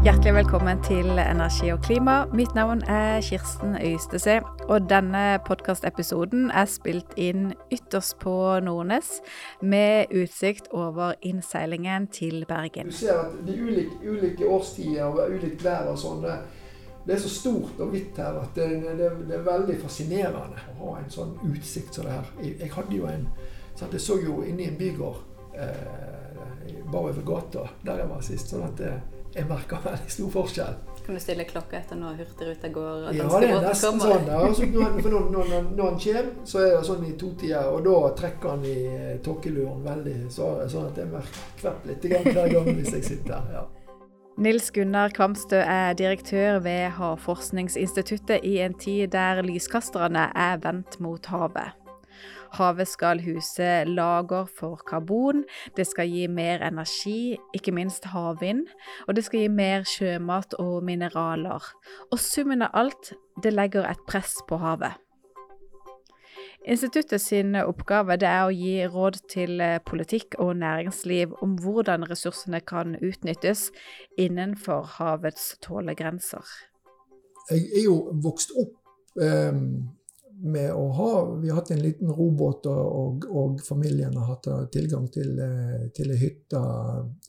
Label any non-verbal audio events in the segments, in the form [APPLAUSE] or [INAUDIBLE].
Hjertelig velkommen til Energi og klima. Mitt navn er Kirsten Øystese, og denne podkastepisoden er spilt inn ytterst på Nordnes, med utsikt over innseilingen til Bergen. Du ser at de ulike, ulike årstider og ulikt vær og sånn, det er så stort og vidt her at det, det, det, er veldig fascinerende å ha en sånn utsikt som det her. Jeg, jeg hadde jo en så Jeg så jo inni en bygård eh, bare over gata der jeg var sist. sånn at det, jeg merker veldig stor forskjell. Kan du stille klokka etter når Hurtigruta går? ja, det er nesten sånn. Altså, når, når, når, når, han kommer, så er det sånn i totida, og da trekker han i eh, tokkeluren veldig. Så, sånn at jeg merker litt hver gang hvis jeg sitter ja. Nils Gunnar Kvamstø er direktør ved Havforskningsinstituttet i en tid der lyskasterne er vendt mot havet. Havet skal huse lager for karbon, det skal gi mer energi, ikke minst havvind, og det skal gi mer sjømat og mineraler. Og summen av alt, det legger et press på havet. Instituttet sin oppgave er å gi råd til politikk og næringsliv om hvordan ressursene kan utnyttes innenfor havets tålegrenser. Jeg er jo vokst opp um med å ha Vi har hatt en liten robåt, og, og familien har hatt tilgang til, eh, til ei hytte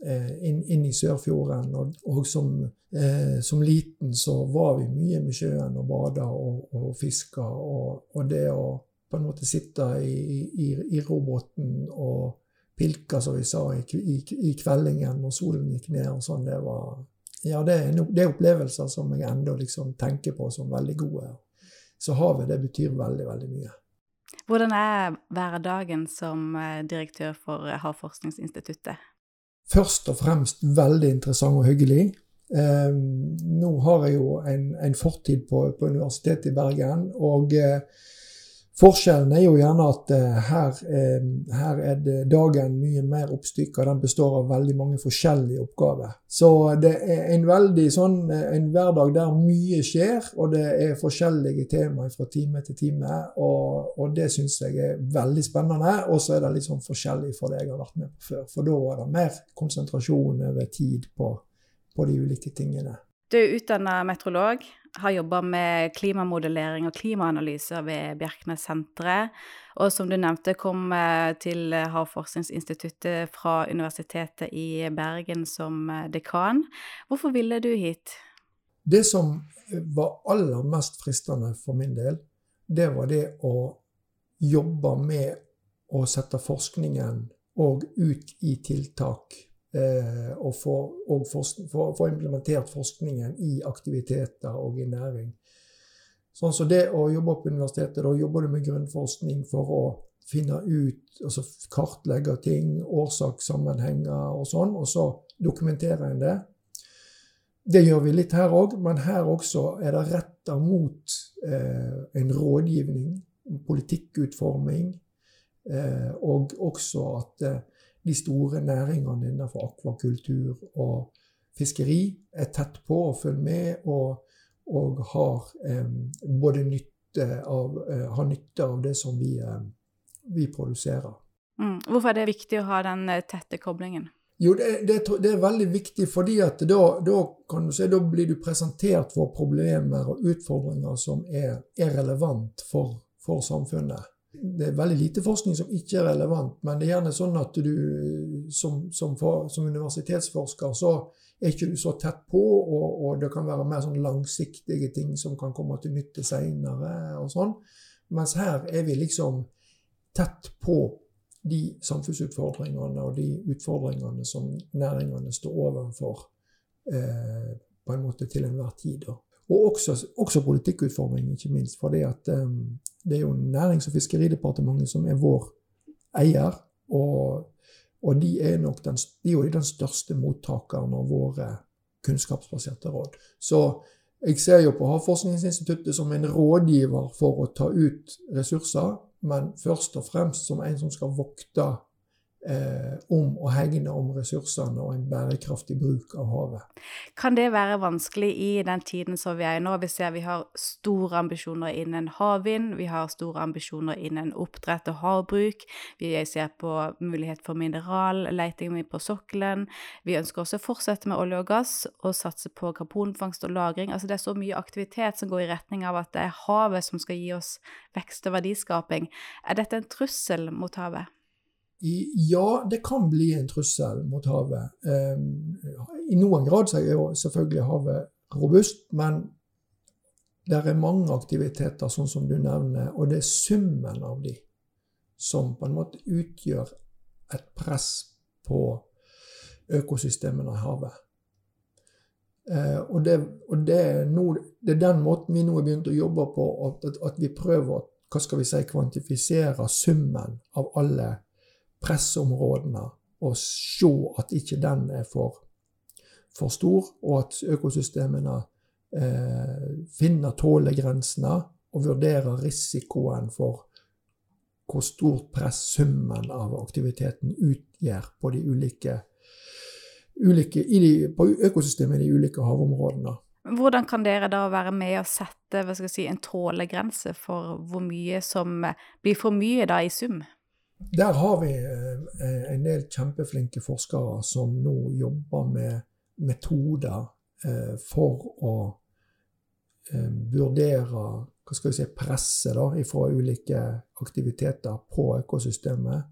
eh, inn, inn, i Sørfjorden. Og, og som, eh, som, liten så var vi mye med sjøen og bada og, og fiska. Og, og, det å på en måte sitte i, i, i robåten og pilke, som vi sa, i, i, kveldingen når solen gikk ned og sånn, det var ja, det er, det er opplevelser som jeg ennå liksom tenker på som veldig gode. Så havet, det betyr veldig, veldig mye. Hvordan er hverdagen som eh, direktør for eh, Havforskningsinstituttet? Først og fremst veldig interessant og hyggelig. Eh, nå har jeg jo en, en fortid på, på, Universitetet i Bergen. og eh, Forskjellen er jo gjerne at uh, her, uh, her, er dagen mye mer oppstykka. Den består av veldig mange forskjellige oppgaver. Så det er en veldig sånn, eh, en hverdag der mye skjer, og det er forskjellige temaer fra time til time. Og, og det syns jeg er veldig spennende. Og så er det litt sånn forskjellig fra det jeg har vært med på før. For da er det mer konsentrasjon over tid på, på de ulike tingene. Du er utdanna meteorolog har jobba med klimamodellering og klimaanalyser ved Bjerknessenteret. Og som du nevnte, kom eh, til Havforskningsinstituttet fra Universitetet i Bergen som eh, dekan. Hvorfor ville du hit? Det som var aller mest fristende for min del, det var det å jobbe med å sette forskningen og ut i tiltak eh, og få, og forsk, for, for implementert forskningen i aktiviteter og i næring. Sånn som det å jobbe på universitetet, da jobber du med grunnforskning for å finne ut, altså kartlegge ting, årsakssammenhenger og sånn, og så dokumenterer en det. Det gjør vi litt her òg, men her også er det retta mot eh, en rådgivning, politikkutforming, eh, og også at eh, de store næringene innenfor akvakultur og fiskeri er tett på og følger med, og, og har eh, både nytte av, eh, har nytte av det som vi, vi produserer. Mm. Hvorfor er det viktig å ha den eh, tette koblingen? Jo, det, det, det, er veldig viktig, fordi at da, da, kan du se, da blir du presentert for problemer og utfordringer som er, er relevant for, for samfunnet det er veldig lite forskning som ikke er relevant, men det er gjerne sånn at du som, som, for, som universitetsforsker så er ikke du så tett på, og, og, det kan være mer sånn langsiktige ting som kan komme til nytte seinere. og sånn. Mens her er vi liksom tett på de samfunnsutfordringene og de utfordringene som næringene står overfor eh, på en måte til enhver tid. Og også, også politikkutforming, ikke minst. For det, at, um, det er jo Nærings- og fiskeridepartementet som er vår eier. Og, og de er nok den, de er den største mottakeren av våre kunnskapsbaserte råd. Så jeg ser jo på Havforskningsinstituttet som en rådgiver for å ta ut ressurser, men først og fremst som en som skal vokte eh, om å hegne om ressursene og en bærekraftig bruk av havet. Kan det være vanskelig i den tiden som vi er i nå? Vi ser vi har store ambisjoner innen havvind, vi har store ambisjoner innen oppdrett og havbruk, vi ser på mulighet for mineralleiting på sokkelen, vi ønsker også å fortsette med olje og gass og satse på karbonfangst og -lagring. Altså det er så mye aktivitet som går i retning av at det er havet som skal gi oss vekst og verdiskaping. Er dette en trussel mot havet? Ja, det kan bli en trussel mot havet. I noen grad så er jo selvfølgelig havet robust, men det er mange aktiviteter, sånn som du nevner, og det er summen av de som på en måte utgjør et press på økosystemene i havet. Eh, og, det, og det, er no, det, er den måten vi nå har begynt å jobbe på, at, at vi prøver å hva skal vi si, kvantifisere summen av alle pressområdene og se at ikke den er for, for stor, og at økosystemene eh, finner tålegrensene og vurderer risikoen for hvor stort press summen av aktiviteten utgjør på, de ulike, ulike de, på økosystemet i de ulike havområdene. Hvordan kan dere da være med å sette si, en tålegrense for hvor mye som blir for mye da i sum? Der har vi eh, en del kjempeflinke forskere som nå jobber med metoder eh, for å eh, vurdere hva skal vi si, presset da, fra ulike aktiviteter på økosystemet.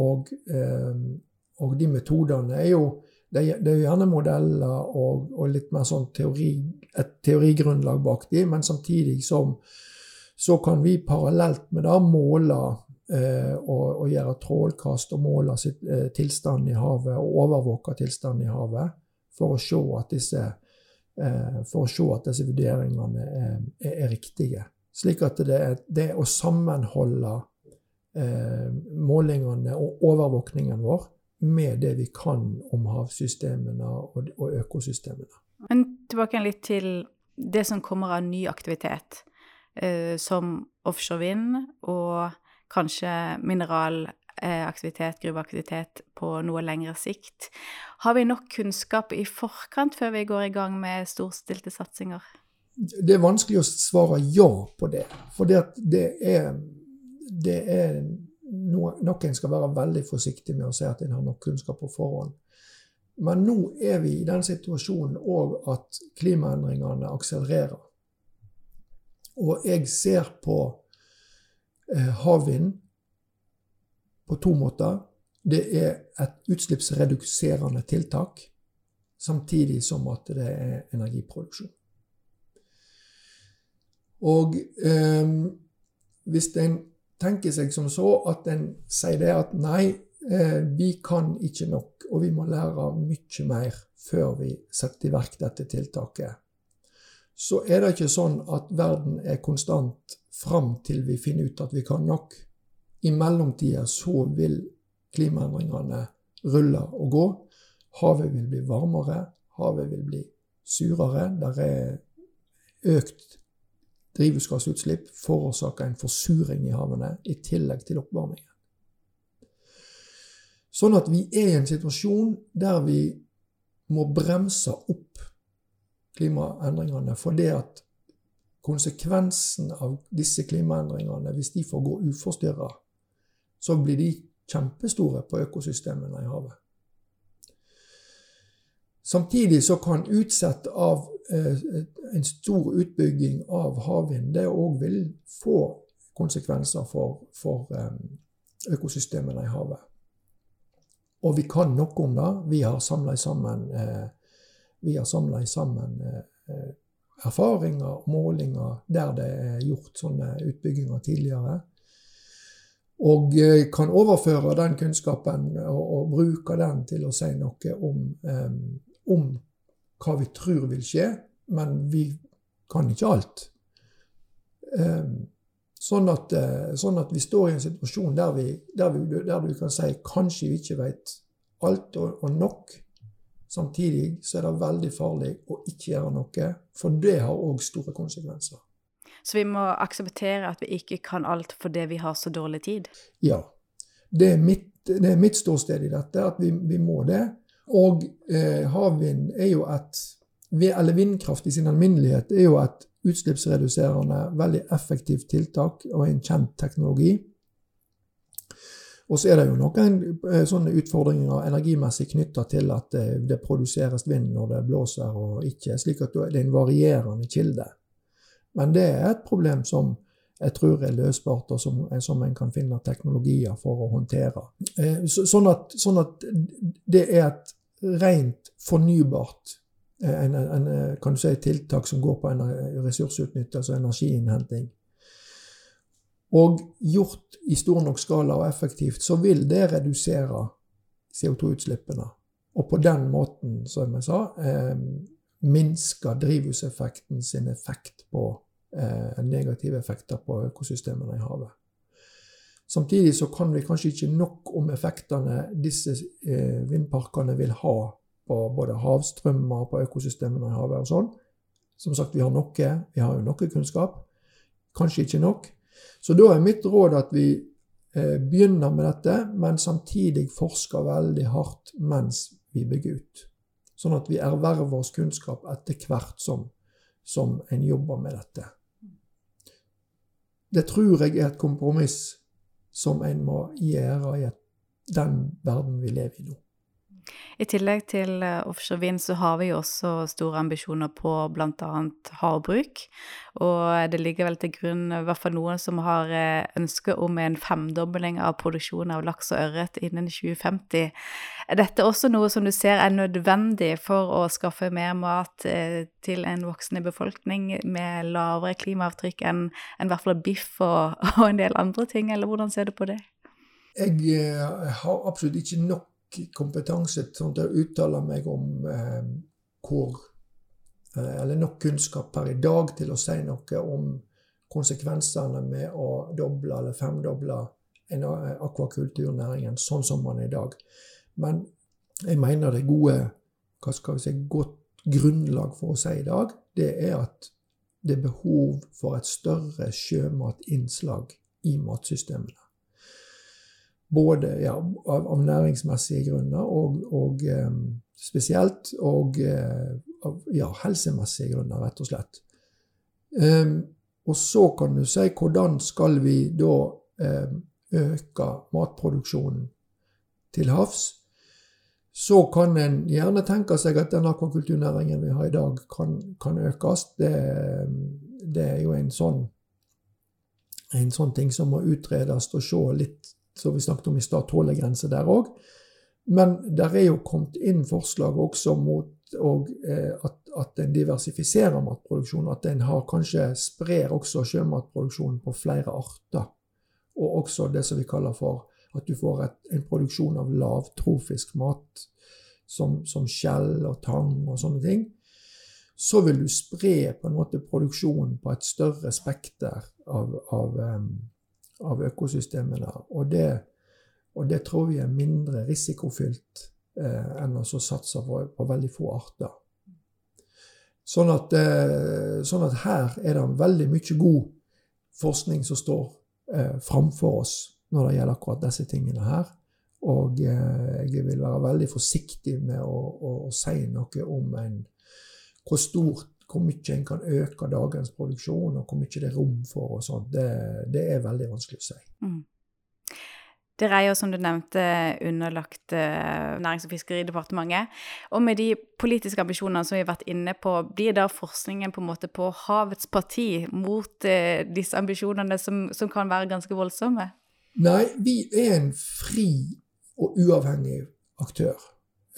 Og, og de metodene er jo det er, jo gjerne modeller og, og litt mer sånn teori, et teorigrunnlag bak de, men samtidig som så kan vi parallelt med det måle og, og, gjøre trålkast og måle sitt, eh, tilstanden i havet og overvåke tilstanden i havet for å se at disse, eh, se at disse vurderingene er, er, er riktige. Slik at det, det å sammenholde eh, målingene og overvåkningen vår med det vi kan om havsystemene og, og økosystemene. Men tilbake litt til det som kommer av ny aktivitet, eh, som offshore vind og kanskje mineralaktivitet, gruveaktivitet på noe lengre sikt. Har vi nok kunnskap i forkant før vi går i gang med storstilte satsinger? Det er vanskelig å svare ja på det. For det, er, det er noe, Noen skal være veldig forsiktig med å si at en har nok kunnskap på forhånd. Men nå er vi i den situasjonen òg at klimaendringene akselererer. Og jeg ser på havvind på to måter. Det er et utslippsreduserende tiltak, samtidig som at det er energiproduksjon. Og eh, hvis en tenker seg som så at en sier det at nei, eh, vi kan ikke nok, og vi må lære mye mer før vi setter i verk dette tiltaket, så er det ikke sånn at verden er konstant fram til vi finner ut at vi kan nok. I mellomtida så vil klimaendringene rulle og gå. Havet vil bli varmere, havet vil bli surere. Der er økt drivhusgassutslipp forårsaker en forsuring i havene, i tillegg til oppvarmingen. Sånn at vi er i en situasjon der vi må bremse opp klimaendringene fordi at konsekvensen av disse klimaendringene, hvis de får gå uforstyrra, så blir de kjempestore på økosystemene i havet. Samtidig så kan utsett av eh, en stor utbygging av havvind det òg vil få konsekvenser for, for eh, økosystemene i havet. Og vi kan noe om det. Vi har samla sammen, eh, vi har sammen eh, erfaringer målinger der det er gjort sånne utbygginger tidligere. Og eh, kan overføre den kunnskapen og, og bruke den til å si noe om, um, om hva vi tror vil skje, men vi kan ikke alt. Um, sånn, at, sånn, at, vi står i en situasjon der vi, der vi, der du kan si kanskje vi ikke vet alt og, og, nok. Samtidig så er det veldig farlig å ikke gjøre noe, for det har òg store konsekvenser. Så vi må akseptere at vi ikke kan alt fordi vi har så dårlig tid. Ja. Det er mitt det er mitt ståsted i dette, at vi, vi må det. Og eh, havvind er jo et Eller vindkraft i sin alminnelighet er jo et utslippsreduserende, veldig effektivt tiltak og en kjent teknologi. Og så er det jo noen eh, sånne utfordringer energimessig knytta til at det, det, produseres vind når det blåser og ikke, slik at det er en varierende kilde. Men det er et problem som jeg tror er løsbart, og som, som en kan finne teknologier for å håndtere. Eh, sånn, at, sånn, at, det er et rent fornybart eh, en, en, du si, tiltak som går på ressursutnyttelse og energiinnhenting. Og gjort i stor nok skala og effektivt, så vil det redusere CO2-utslippene. Og på den måten, som jeg sa, eh, minske drivhuseffekten sin effekt på eh, negative effekter på økosystemene i havet. Samtidig så kan vi kanskje ikke nok om effektene disse eh, vindparkene vil ha på både havstrømmer, på økosystemene i havet og sånn. Som sagt, vi har noe, vi har jo noe kunnskap. Kanskje ikke nok. Så da er mitt råd at vi eh, begynner med dette, men samtidig forsker veldig hardt mens vi bygger ut. Sånn at vi erverver oss kunnskap etter hvert som, som en jobber med dette. Det tror jeg er et kompromiss som en må gjøre i den verden vi lever i nå. I tillegg til eh, offshore vind så har vi jo også store ambisjoner på bl.a. havbruk. Og det ligger vel til grunn i hvert fall noen som har eh, ønske om en femdobling av produksjonen av laks og ørret innen 2050. Er dette også noe som du ser er nødvendig for å skaffe mer mat eh, til en voksende befolkning med lavere klimaavtrykk enn en hvert fall biff og, [LAUGHS] og en del andre ting, eller hvordan ser du på det? Jeg har absolutt ikke nok kompetanse sånn til å uttale meg om eh, hvor eh, Eller nok kunnskap per i dag til å si noe om konsekvensene med å doble eller femdoble en eh, akvakulturnæringen sånn som man er i dag. Men jeg mener det gode hva skal vi si, godt grunnlag for å si i dag, det er at det er behov for et større sjømatinnslag i matsystemene. Både ja, av, av, næringsmessige grunner og, og spesielt, og uh, av ja, helsemessige grunner, rett og slett. Um, og så kan du si hvordan skal vi da um, øke matproduksjonen til havs? Så kan en gjerne tenke seg at den akvakulturnæringen vi har i dag, kan, kan økes. Det, det, er jo en sånn, en sånn ting som må utredes og se litt som vi snakket om i stad, tålegrense der òg. Men der er jo kommet inn forslag også mot og, eh, at, at en diversifiserer matproduksjonen. At en har kanskje sprer også sjømatproduksjonen på flere arter. Og også det som vi kaller for at du får et, en produksjon av lavtrofisk mat, som, som skjell og tang og sånne ting. Så vil du spre på en måte produksjonen på et større spekter av, av um, av økosystemene. Og det, og det tror vi er mindre risikofylt eh, enn å satse på, på, veldig få arter. Sånn at, eh, sånn at, her er det veldig mye god forskning som står eh, framfor oss når det gjelder akkurat disse tingene her. Og eh, jeg vil være veldig forsiktig med å, å, å si noe om en, hvor stort hvor mye en kan øke dagens produksjon, og hvor mye det er rom for og sånt, det, det, er veldig vanskelig å si. Mm. Dere er jo, som du nevnte, underlagt uh, Nærings- og fiskeridepartementet. Og med de politiske ambisjonene som vi har vært inne på, blir da forskningen på en måte på havets parti mot uh, disse ambisjonene, som, som, kan være ganske voldsomme? Nei, vi er en fri og uavhengig aktør.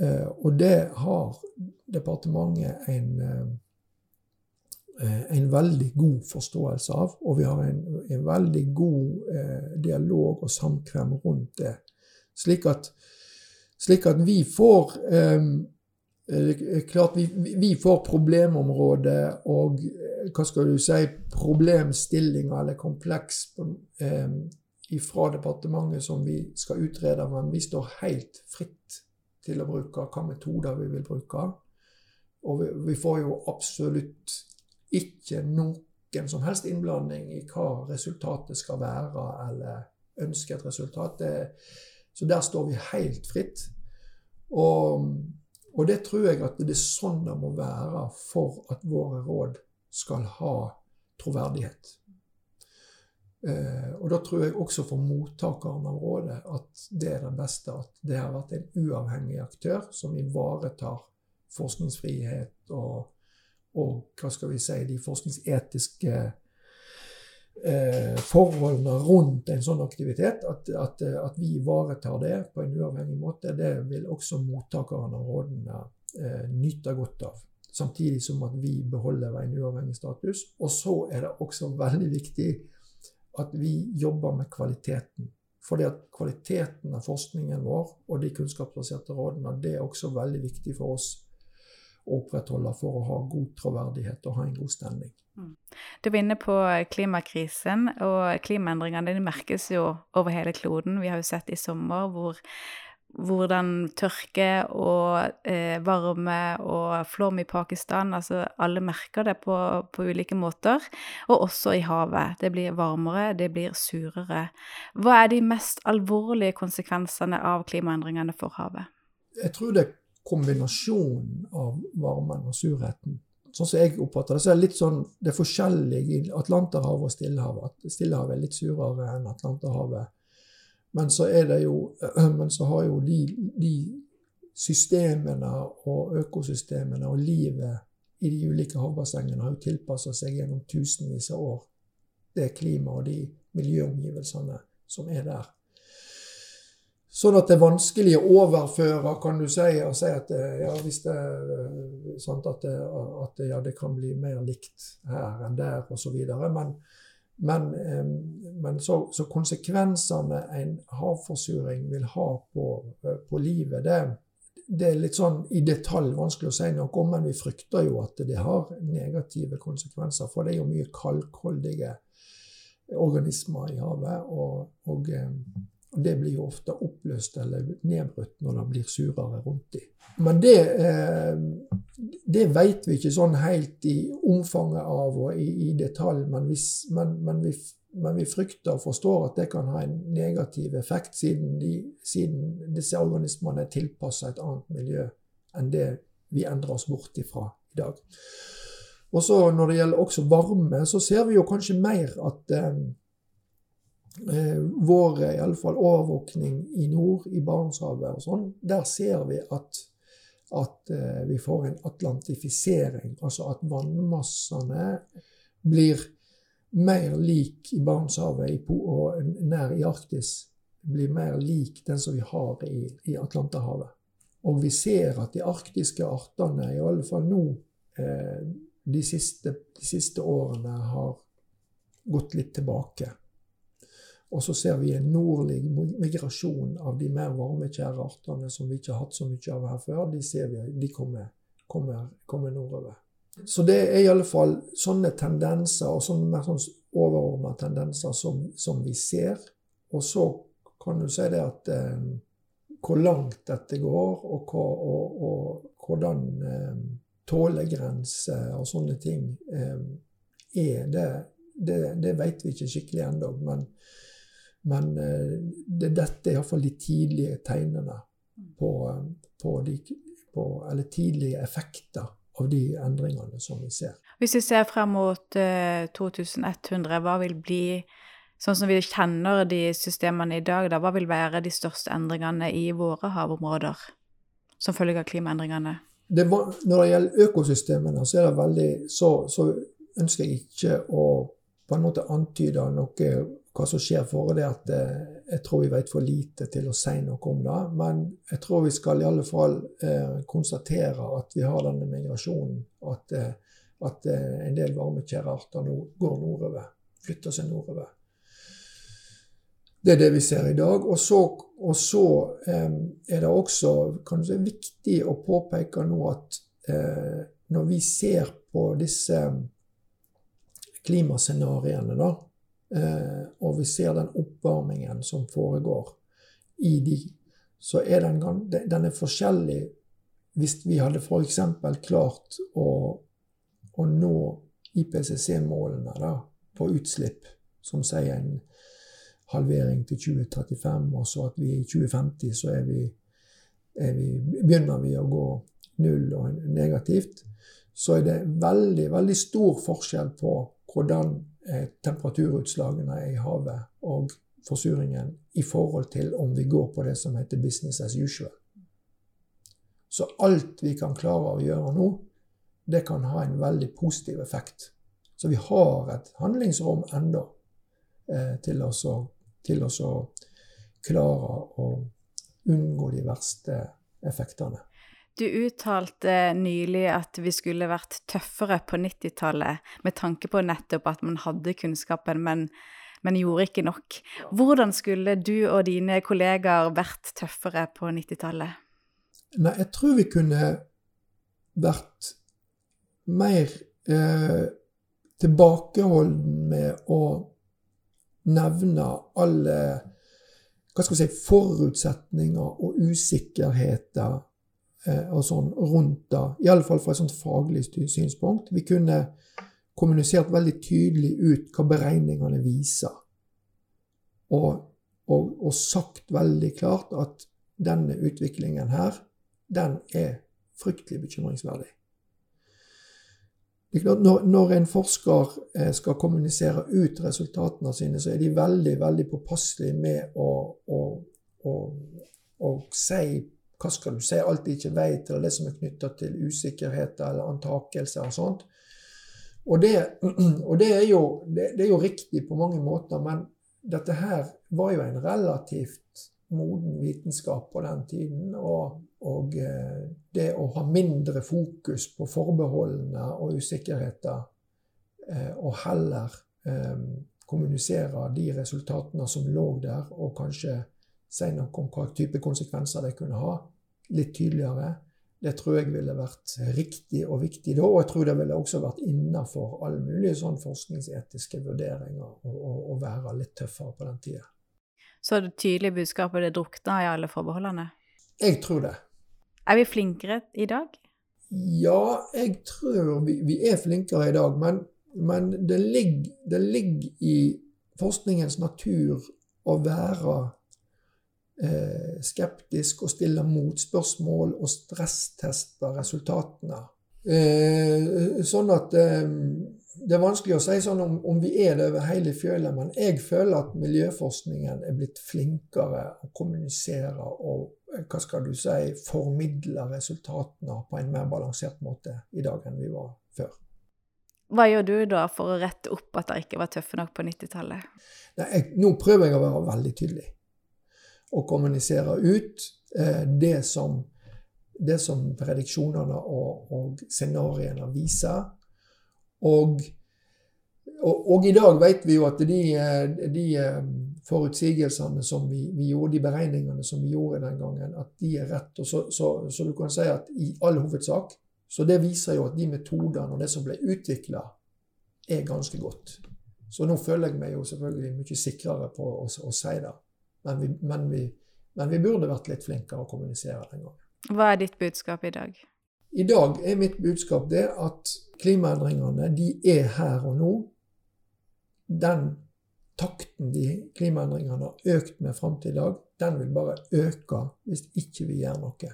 Uh, og det har departementet en Eh, en veldig god forståelse av, og vi har en, en veldig god eh, dialog og samkvem rundt det. Slik at, slik at vi får eh, Klart vi, vi får problemområdet og eh, hva skal du si, problemstillinger eller kompleks eh, fra departementet som vi skal utrede, men vi står helt fritt til å bruke hva metoder vi vil bruke. Og vi, vi får jo absolutt ikke noen som helst innblanding i hva resultatet skal være, eller ønsket resultat. Så der står vi helt fritt. Og, og det tror jeg at det er sånn det må være for at våre råd skal ha troverdighet. Uh, og da tror jeg også for mottakeren av rådet at det er det beste. At det har vært en uavhengig aktør som ivaretar forskningsfrihet og, og hva skal vi si, de forskningsetiske eh, forholdene rundt en sånn aktivitet. At, at, at, vi ivaretar det på en uavhengig måte, det vil også mottakerne av rådene eh, nyte godt av. Samtidig som at vi beholder en uavhengig status. Og så er det også veldig viktig at vi jobber med kvaliteten. Fordi at kvaliteten av forskningen vår og de kunnskapsbaserte rådene det er også veldig viktig for oss opprettholde for å ha god troverdighet og ha en god stemning. Mm. Du var inne på klimakrisen, og klimaendringene de merkes jo over hele kloden. Vi har jo sett i sommer hvor hvordan tørke og eh, varme og flom i Pakistan Altså alle merker det på, på, ulike måter. Og også i havet. Det blir varmere, det blir surere. Hva er de mest alvorlige konsekvensene av klimaendringene for havet? Jeg tror det kombinasjonen av varmen og surheten. Sånn som jeg oppfatter det, så er det litt sånn Det er forskjellig i Atlanterhavet og Stillehavet. Stillehavet er litt surere enn Atlanterhavet men så jo [CLEARS THROAT] Men så har jo de, de systemene og økosystemene og livet i de ulike havbassengene har jo tilpassa seg gjennom tusenvis av år. Det klimaet og de miljøomgivelsene som er der. Sånn at det er vanskelig å overføre, kan du si, og si at, ja, hvis det, sant, at, det, at ja, det kan bli mer likt her enn der, osv. Men, men, men så, så, konsekvensene en havforsuring vil ha på, på livet, det, det, er litt sånn i detalj vanskelig å si noe om, men vi frykter jo at det har negative konsekvenser. For det er jo mye kalkholdige organismer i havet. og, og og det blir jo ofte oppløst eller nedbrutt når det blir surere rundt dem. Men det, eh, det vet vi ikke sånn helt i omfanget av og i, i detalj, men vi, men, men, vi, men vi, frykter og forstår at det kan ha en negativ effekt, siden, de, siden disse organismene er tilpassa et annet miljø enn det vi endrer oss bort ifra i dag. Og så Når det gjelder også varme, så ser vi jo kanskje mer at eh, eh, vår fall overvåkning i nord, i Barentshavet og sånn, der ser vi at, at eh, vi får en atlantifisering. Altså at vannmassene blir mer lik i Barentshavet og nær i Arktis blir mer lik den som vi har i, i Atlanterhavet. Og vi ser at de arktiske artene, i alle fall nå, eh, de, siste, de siste årene har gått litt tilbake. Og så ser vi en nordlig migrasjon av de mer varmekjære artene som vi ikke har hatt så mye av her før. De ser vi, de kommer, kommer, kommer nordover. Så det er i alle fall sånne tendenser, og sånne mer sånn overordna tendenser, som, som, vi ser. Og så kan du si det at eh, hvor langt dette går, og, hva, og, og hvordan eh, tålegrenser og sånne ting eh, er, det, det, det vet vi ikke skikkelig ennå. Men men eh, det, dette er iallfall de tidlige tegnene på, på, de, på, Eller tidlige effekter av de endringene som vi ser. Hvis vi ser frem mot uh, 2100, hva vil bli Sånn som vi kjenner de systemene i dag, da, hva vil være de største endringene i våre havområder som følge av klimaendringene? Det var, når det gjelder økosystemene, så, det veldig, så, så ønsker jeg ikke å på en måte antyde noe hva som skjer for det, at eh, jeg tror vi vet for lite til å si noe om det. Men jeg tror vi skal i alle fall eh, konstatere at vi har denne migrasjonen. At, eh, at en del varmekjære arter nå går nordover. Flytter seg nordover. Det er det vi ser i dag. Og så, og så er det også kanskje viktig å påpeke nå at når vi ser på disse klimascenarioene, da, og vi ser den oppvarmingen som foregår i de, så er den, den er forskjellig hvis vi hadde f.eks. klart å, å nå IPCC-målene på utslipp, som sier en halvering til 2035, og så at vi i 2050 så er vi, er vi, begynner vi å gå null og negativt, så er det veldig, veldig stor forskjell på hvordan eh, temperaturutslagene er i havet og forsuringen i forhold til om vi går på det som heter business as usual. Så alt vi kan klare å gjøre nå, det kan ha en veldig positiv effekt. Så vi har et handlingsrom enda eh, til, til å klare å unngå de verste effektene. Du uttalte nylig at vi skulle vært tøffere på 90-tallet, med tanke på nettopp at man hadde kunnskapen, men, men, gjorde ikke nok. Hvordan skulle du og dine kollegaer vært tøffere på 90-tallet? Nei, jeg tror vi kunne vært mer eh, tilbakeholden med å nevne alle hva skal vi si, forutsetninger og usikkerheter og sånn rundt det. Iallfall fra et sånt faglig synspunkt. Vi kunne kommunisert veldig tydelig ut hva beregningene viser. Og, og, og sagt veldig klart at denne utviklingen her, den er fryktelig bekymringsverdig. Når, når, en forsker eh, skal kommunisere ut resultatene sine, så er de veldig veldig påpasselige med å, å, å, å, si hva skal du si, alt de ikke vet, eller det som er knytta til usikkerheter eller antakelser og sånt. Og det, [CLEARS THROAT] og det, er jo, det, det, er jo, riktig på mange måter, men dette her var jo en relativt moden vitenskap på den tiden. Og, og eh, det å ha mindre fokus på forbeholdene og usikkerheter, eh, og heller eh, kommunisere de resultatene som lå der, og kanskje si noe om hva type konsekvenser det kunne ha, litt tydeligere. Det tror jeg ville vært riktig og viktig da, og jeg tror det ville også vært innafor alle mulige sånn forskningsetiske vurderinger å være litt tøffere på den tida. Så det tydelige budskapet det drukna i alle forbeholdene? Jeg tror det. Er vi flinkere i dag? Ja, jeg tror vi, vi er flinkere i dag. Men, men det, ligger, det, ligger, i forskningens natur å være skeptisk og stiller motspørsmål og stresstester resultatene. Eh, sånn at eh, det er vanskelig å si sånn om, om, vi er det over hele fjøla, men jeg føler at miljøforskningen er blitt flinkere å kommunisere og hva skal du si, formidle resultatene på en mer balansert måte i dag enn vi var før. Hva gjør du da for å rette opp at dere ikke var tøffe nok på 90-tallet? Nå prøver jeg å være veldig tydelig og kommunisere ut eh, det som det som prediksjonene og, og scenarioene viser, og, og, og, i dag vet vi jo at de, de forutsigelsene som vi, vi, gjorde, de beregningene som vi gjorde den gangen, at de er rett. Og så, så, så, du kan si at i all hovedsak Så det viser jo at de metodene og det som ble utvikla, er ganske godt. Så nå føler jeg meg jo selvfølgelig mye sikrere på å, å si det. Men vi, men, vi, men vi burde vært litt flinkere å kommunisere den gangen. Hva er ditt budskap i dag? I dag er mitt budskap det at klimaendringene de er her og nå. Den takten de klimaendringene har økt med fram til i dag, den vil bare øke hvis ikke vi gjør noe.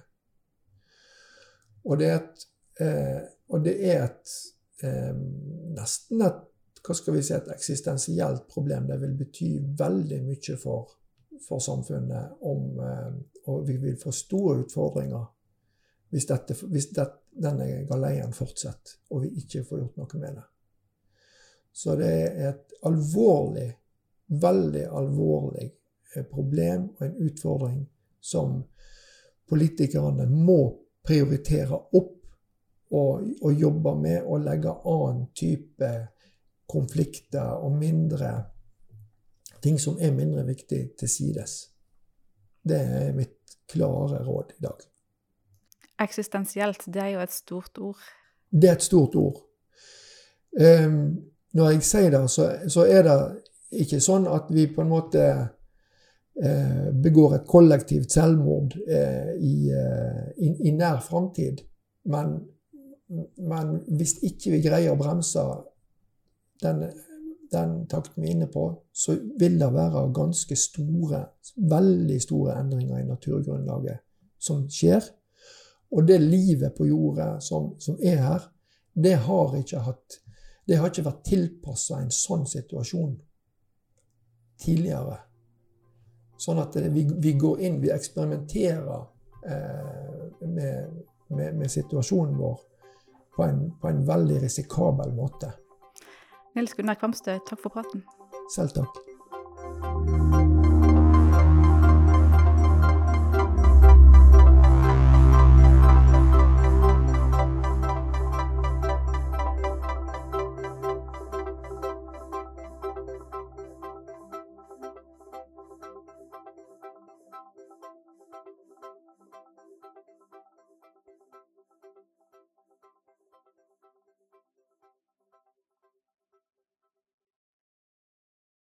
Og det er et, eh, det er et eh, nesten et hva skal vi si, et eksistensielt problem. Det vil bety veldig mye for, for samfunnet om eh, Og vi vil få store utfordringer hvis, dette, hvis det, denne galeien fortsetter, og vi ikke får gjort noe med det. Så det er et alvorlig, veldig alvorlig eh, problem og en utfordring som politikerne må prioritere opp og, og jobbe med, og legge annen type konflikter og mindre ting som er mindre viktig, til sides. Det er mitt klare råd i dag. Eksistensielt, det er jo et stort ord. Det er et stort ord. Um, når jeg sier det, så, så, er det ikke sånn at vi på en måte uh, begår et kollektivt selvmord uh, i, uh, i, i, nær framtid. Men, men, hvis ikke vi greier å bremse den den takten vi er inne på, så vil det være ganske store, veldig store endringer i naturgrunnlaget som skjer. Og det livet på jorda som, som er her, det har ikke, hatt, det har ikke vært tilpassa en sånn situasjon tidligere. Sånn at vi, vi går inn, vi eksperimenterer eh, med, med, med, situasjonen vår på en, på en veldig risikabel måte. Nils Gunnar Kvamstø, takk for praten. Selv takk.